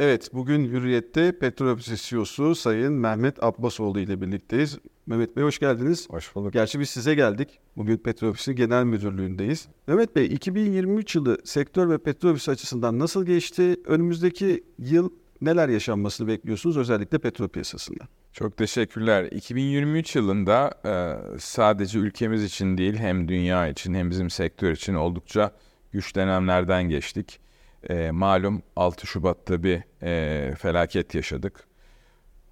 Evet, bugün Hürriyet'te Petrol CEO'su Sayın Mehmet Abbasoğlu ile birlikteyiz. Mehmet Bey hoş geldiniz. Hoş bulduk. Gerçi biz size geldik. Bugün Ofisi Genel Müdürlüğü'ndeyiz. Mehmet Bey, 2023 yılı sektör ve Petrol Ofisi açısından nasıl geçti? Önümüzdeki yıl neler yaşanmasını bekliyorsunuz özellikle petrol piyasasında? Çok teşekkürler. 2023 yılında e, sadece ülkemiz için değil hem dünya için hem bizim sektör için oldukça güç dönemlerden geçtik. E, malum 6 Şubat'ta bir e, felaket yaşadık.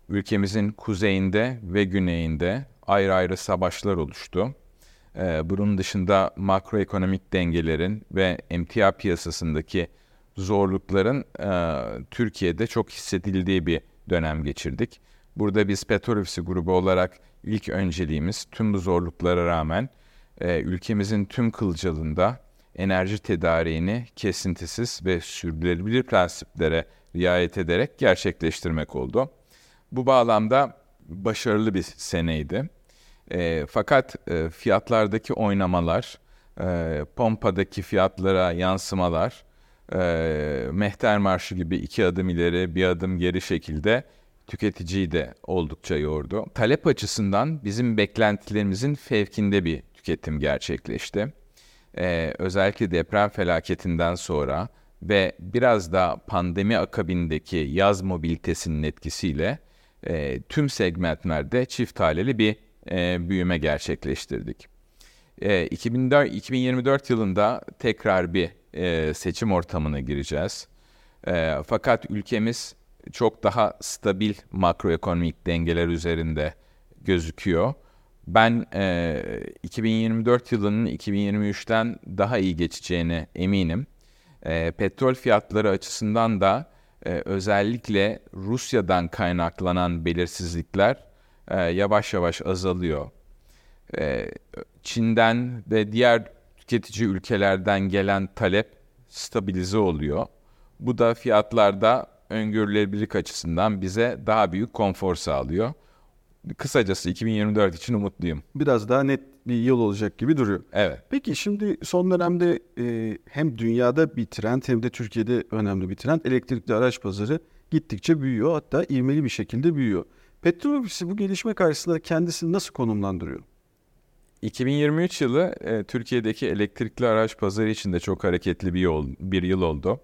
Ülkemizin kuzeyinde ve güneyinde ayrı ayrı savaşlar oluştu. E, bunun dışında makroekonomik dengelerin ve emtia piyasasındaki zorlukların e, Türkiye'de çok hissedildiği bir dönem geçirdik. Burada biz Petrol Ofisi grubu olarak ilk önceliğimiz tüm bu zorluklara rağmen e, ülkemizin tüm kılcalında enerji tedariğini kesintisiz ve sürdürülebilir prensiplere riayet ederek gerçekleştirmek oldu. Bu bağlamda başarılı bir seneydi. E, fakat e, fiyatlardaki oynamalar, e, pompadaki fiyatlara yansımalar, e, mehter marşı gibi iki adım ileri bir adım geri şekilde tüketiciyi de oldukça yordu. Talep açısından bizim beklentilerimizin fevkinde bir tüketim gerçekleşti. Ee, özellikle deprem felaketinden sonra ve biraz da pandemi akabindeki yaz mobilitesinin etkisiyle e, tüm segmentlerde çift haneli bir e, büyüme gerçekleştirdik. E, 2004, 2024 yılında tekrar bir e, seçim ortamına gireceğiz. E, fakat ülkemiz çok daha stabil makroekonomik dengeler üzerinde gözüküyor. Ben e, 2024 yılının 2023'ten daha iyi geçeceğine eminim. E, petrol fiyatları açısından da e, özellikle Rusya'dan kaynaklanan belirsizlikler e, yavaş yavaş azalıyor. E, Çin'den ve diğer tüketici ülkelerden gelen talep stabilize oluyor. Bu da fiyatlarda öngörülebilirlik açısından bize daha büyük konfor sağlıyor. Kısacası 2024 için umutluyum. Biraz daha net bir yıl olacak gibi duruyor. Evet. Peki şimdi son dönemde e, hem dünyada bir trend hem de Türkiye'de önemli bir trend elektrikli araç pazarı gittikçe büyüyor. Hatta ivmeli bir şekilde büyüyor. Petrol Ofisi bu gelişme karşısında kendisini nasıl konumlandırıyor? 2023 yılı e, Türkiye'deki elektrikli araç pazarı için de çok hareketli bir yol bir yıl oldu.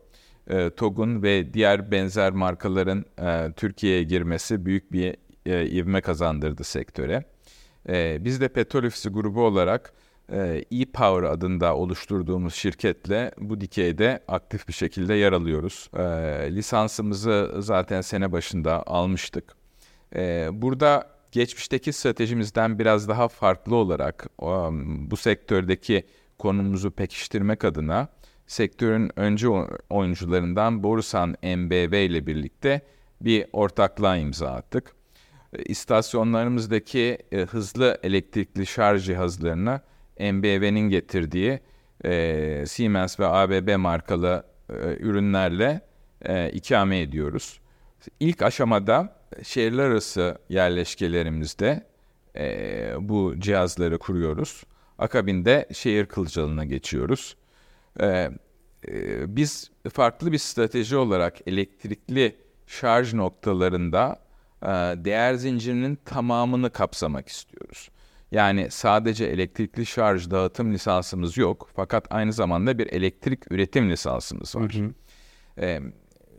E, TOG'un ve diğer benzer markaların e, Türkiye'ye girmesi büyük bir e, ivme kazandırdı sektöre. E, biz de Petrol Ofisi grubu olarak e, e-Power adında oluşturduğumuz şirketle bu dikeyde aktif bir şekilde yer alıyoruz. E, lisansımızı zaten sene başında almıştık. E, burada geçmişteki stratejimizden biraz daha farklı olarak bu sektördeki konumuzu pekiştirmek adına sektörün önce oyuncularından Borusan MBV ile birlikte bir ortaklığa imza attık. İstasyonlarımızdaki e, hızlı elektrikli şarj cihazlarına MBV'nin getirdiği e, Siemens ve ABB markalı e, ürünlerle e, ikame ediyoruz. İlk aşamada şehirler arası yerleşkelerimizde e, bu cihazları kuruyoruz. Akabinde şehir kılcalına geçiyoruz. E, e, biz farklı bir strateji olarak elektrikli şarj noktalarında e, değer zincirinin tamamını kapsamak istiyoruz. Yani sadece elektrikli şarj dağıtım lisansımız yok fakat aynı zamanda bir elektrik üretim lisansımız var. Hı hı. E,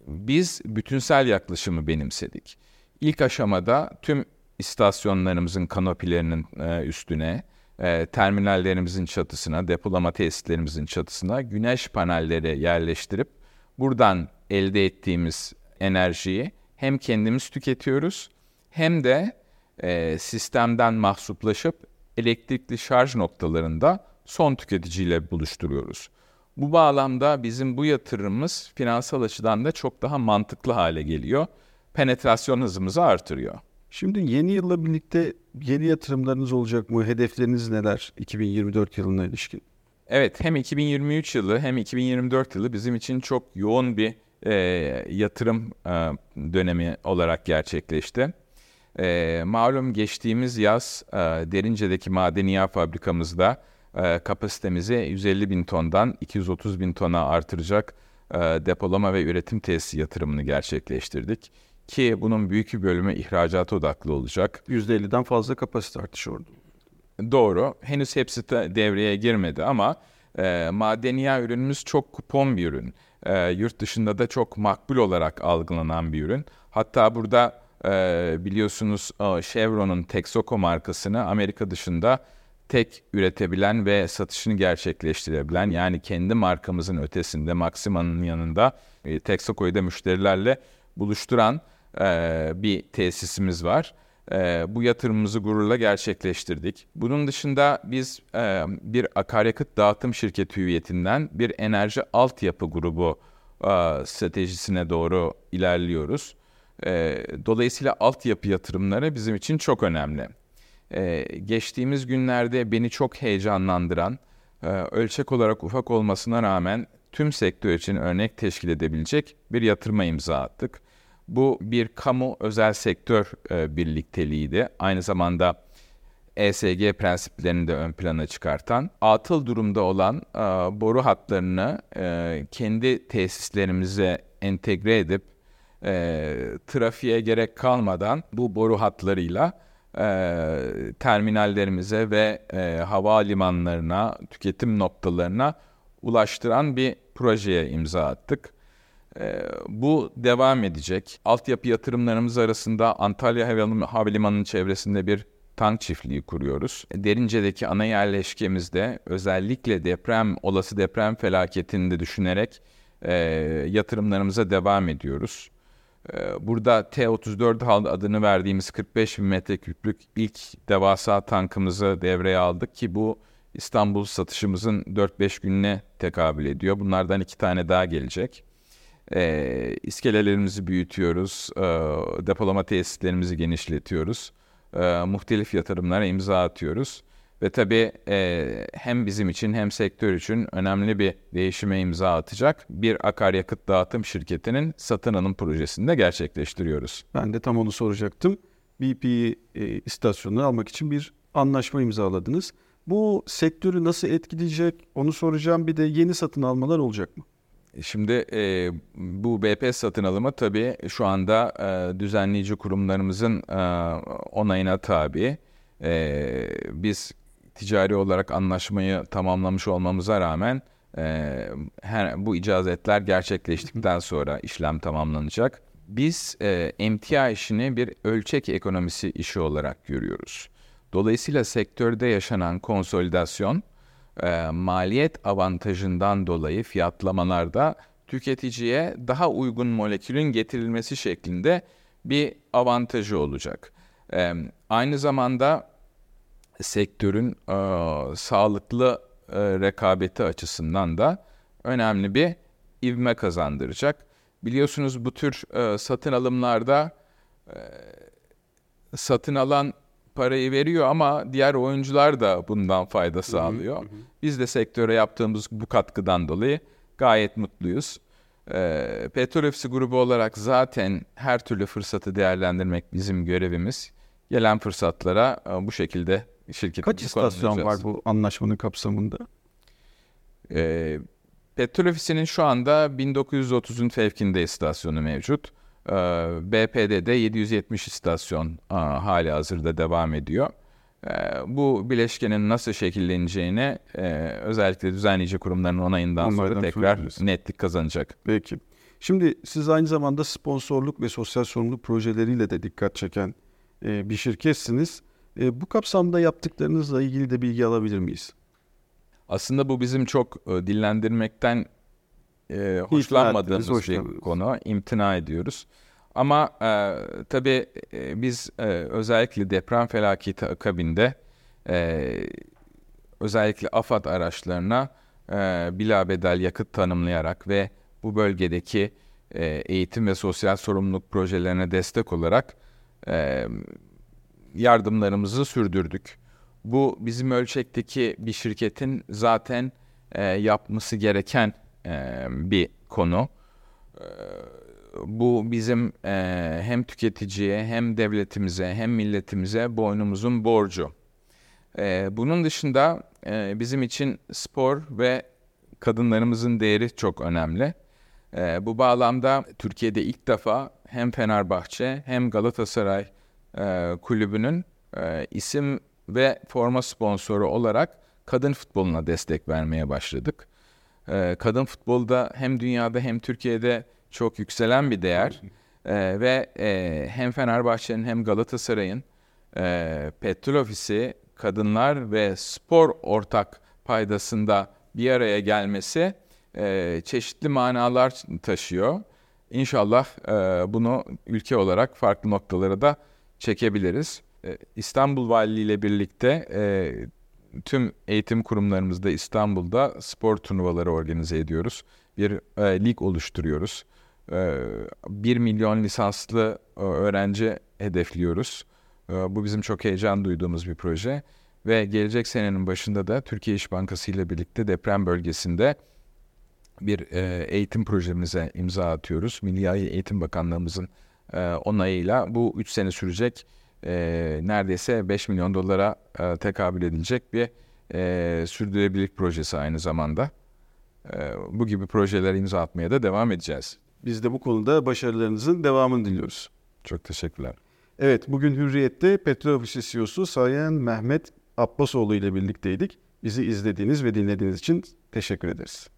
biz bütünsel yaklaşımı benimsedik. İlk aşamada tüm istasyonlarımızın kanopilerinin e, üstüne, e, terminallerimizin çatısına, depolama tesislerimizin çatısına güneş panelleri yerleştirip buradan elde ettiğimiz enerjiyi hem kendimiz tüketiyoruz hem de e, sistemden mahsuplaşıp elektrikli şarj noktalarında son tüketiciyle buluşturuyoruz. Bu bağlamda bizim bu yatırımımız finansal açıdan da çok daha mantıklı hale geliyor. Penetrasyon hızımızı artırıyor. Şimdi yeni yılla birlikte yeni yatırımlarınız olacak mı? Hedefleriniz neler 2024 yılına ilişkin? Evet hem 2023 yılı hem 2024 yılı bizim için çok yoğun bir e, yatırım e, dönemi olarak gerçekleşti. E, malum geçtiğimiz yaz e, Derince'deki madeni yağ fabrikamızda e, kapasitemizi 150 bin tondan 230 bin tona artıracak e, depolama ve üretim tesisi yatırımını gerçekleştirdik. Ki bunun büyük bir bölümü ihracata odaklı olacak. %50'den fazla kapasite artışı oldu. Doğru. Henüz hepsi de devreye girmedi ama e, madeni yağ ürünümüz çok kupon bir ürün. E, yurt dışında da çok makbul olarak algılanan bir ürün. Hatta burada e, biliyorsunuz e, Chevron'un Texaco markasını Amerika dışında tek üretebilen ve satışını gerçekleştirebilen yani kendi markamızın ötesinde Maxima'nın yanında e, Texaco'yu da müşterilerle buluşturan e, bir tesisimiz var. E, bu yatırımımızı gururla gerçekleştirdik. Bunun dışında biz e, bir akaryakıt dağıtım şirketi hüviyetinden bir enerji altyapı grubu e, stratejisine doğru ilerliyoruz. E, dolayısıyla altyapı yatırımları bizim için çok önemli. E, geçtiğimiz günlerde beni çok heyecanlandıran, e, ölçek olarak ufak olmasına rağmen tüm sektör için örnek teşkil edebilecek bir yatırıma imza attık. Bu bir kamu özel sektör e, birlikteliğiydi. Aynı zamanda ESG prensiplerini de ön plana çıkartan, atıl durumda olan e, boru hatlarını e, kendi tesislerimize entegre edip e, trafiğe gerek kalmadan bu boru hatlarıyla e, terminallerimize ve e, havalimanlarına, tüketim noktalarına ulaştıran bir projeye imza attık. E, bu devam edecek. Altyapı yatırımlarımız arasında Antalya Havalimanı'nın çevresinde bir tank çiftliği kuruyoruz. Derince'deki ana yerleşkemizde özellikle deprem, olası deprem felaketini de düşünerek e, yatırımlarımıza devam ediyoruz. E, burada T-34 adını verdiğimiz 45 bin metreküplük ilk devasa tankımızı devreye aldık ki bu İstanbul satışımızın 4-5 gününe tekabül ediyor. Bunlardan iki tane daha gelecek. E, iskelelerimizi büyütüyoruz, e, depolama tesislerimizi genişletiyoruz, e, muhtelif yatırımlara imza atıyoruz. Ve tabii e, hem bizim için hem sektör için önemli bir değişime imza atacak bir akaryakıt dağıtım şirketinin satın alım projesini de gerçekleştiriyoruz. Ben de tam onu soracaktım. BP e, istasyonunu almak için bir anlaşma imzaladınız. Bu sektörü nasıl etkileyecek onu soracağım. Bir de yeni satın almalar olacak mı? Şimdi e, bu BP satın alımı tabii şu anda e, düzenleyici kurumlarımızın e, onayına tabi. E, biz ticari olarak anlaşmayı tamamlamış olmamıza rağmen e, her, bu icazetler gerçekleştikten sonra işlem tamamlanacak. Biz e, emtia işini bir ölçek ekonomisi işi olarak görüyoruz. Dolayısıyla sektörde yaşanan konsolidasyon e, maliyet avantajından dolayı fiyatlamalarda tüketiciye daha uygun molekülün getirilmesi şeklinde bir avantajı olacak. E, aynı zamanda sektörün e, sağlıklı e, rekabeti açısından da önemli bir ivme kazandıracak. Biliyorsunuz bu tür e, satın alımlarda e, satın alan parayı veriyor ama diğer oyuncular da bundan fayda sağlıyor. Hı hı hı. Biz de sektöre yaptığımız bu katkıdan dolayı gayet mutluyuz. E, Petrol Ofisi grubu olarak zaten her türlü fırsatı değerlendirmek bizim görevimiz. Gelen fırsatlara e, bu şekilde şirketin Kaç istasyon var bu anlaşmanın kapsamında? E, Petrol Ofisi'nin şu anda 1930'un fevkinde istasyonu mevcut. E, BP'de 770 istasyon e, hali hazırda devam ediyor. E, bu bileşkenin nasıl şekilleneceğine e, özellikle düzenleyici kurumların onayından Onlardan sonra tekrar söylüyoruz. netlik kazanacak. Peki. Şimdi siz aynı zamanda sponsorluk ve sosyal sorumluluk projeleriyle de dikkat çeken e, bir şirketsiniz. Bu kapsamda yaptıklarınızla ilgili de bilgi alabilir miyiz? Aslında bu bizim çok dillendirmekten e, hoşlanmadığımız bir konu. İmtina ediyoruz. Ama e, tabii e, biz e, özellikle deprem felaketi akabinde e, özellikle AFAD araçlarına e, bilabedel yakıt tanımlayarak ve bu bölgedeki e, eğitim ve sosyal sorumluluk projelerine destek olarak e, yardımlarımızı sürdürdük. Bu bizim ölçekteki bir şirketin zaten e, yapması gereken bir konu. Bu bizim hem tüketiciye hem devletimize hem milletimize boynumuzun borcu. Bunun dışında bizim için spor ve kadınlarımızın değeri çok önemli. Bu bağlamda Türkiye'de ilk defa hem Fenerbahçe hem Galatasaray kulübünün isim ve forma sponsoru olarak kadın futboluna destek vermeye başladık. E, kadın futbolda hem dünyada hem Türkiye'de çok yükselen bir değer e, ve e, hem Fenerbahçe'nin hem Galatasaray'ın e, petrol ofisi kadınlar ve spor ortak paydasında bir araya gelmesi e, çeşitli manalar taşıyor. İnşallah e, bunu ülke olarak farklı noktalara da çekebiliriz. E, İstanbul Valiliği ile birlikte e, tüm eğitim kurumlarımızda İstanbul'da spor turnuvaları organize ediyoruz. Bir e, lig oluşturuyoruz. E, 1 milyon lisanslı e, öğrenci hedefliyoruz. E, bu bizim çok heyecan duyduğumuz bir proje. Ve gelecek senenin başında da Türkiye İş Bankası ile birlikte deprem bölgesinde bir e, eğitim projemize imza atıyoruz. Milli Eğitim Bakanlığımızın e, onayıyla bu 3 sene sürecek e, neredeyse 5 milyon dolara e, tekabül edilecek bir e, sürdürülebilirlik projesi aynı zamanda. E, bu gibi projeler imza atmaya da devam edeceğiz. Biz de bu konuda başarılarınızın devamını diliyoruz. Çok teşekkürler. Evet, bugün Hürriyet'te Petrol Ofisi CEO'su Sayın Mehmet Abbasoğlu ile birlikteydik. Bizi izlediğiniz ve dinlediğiniz için teşekkür ederiz.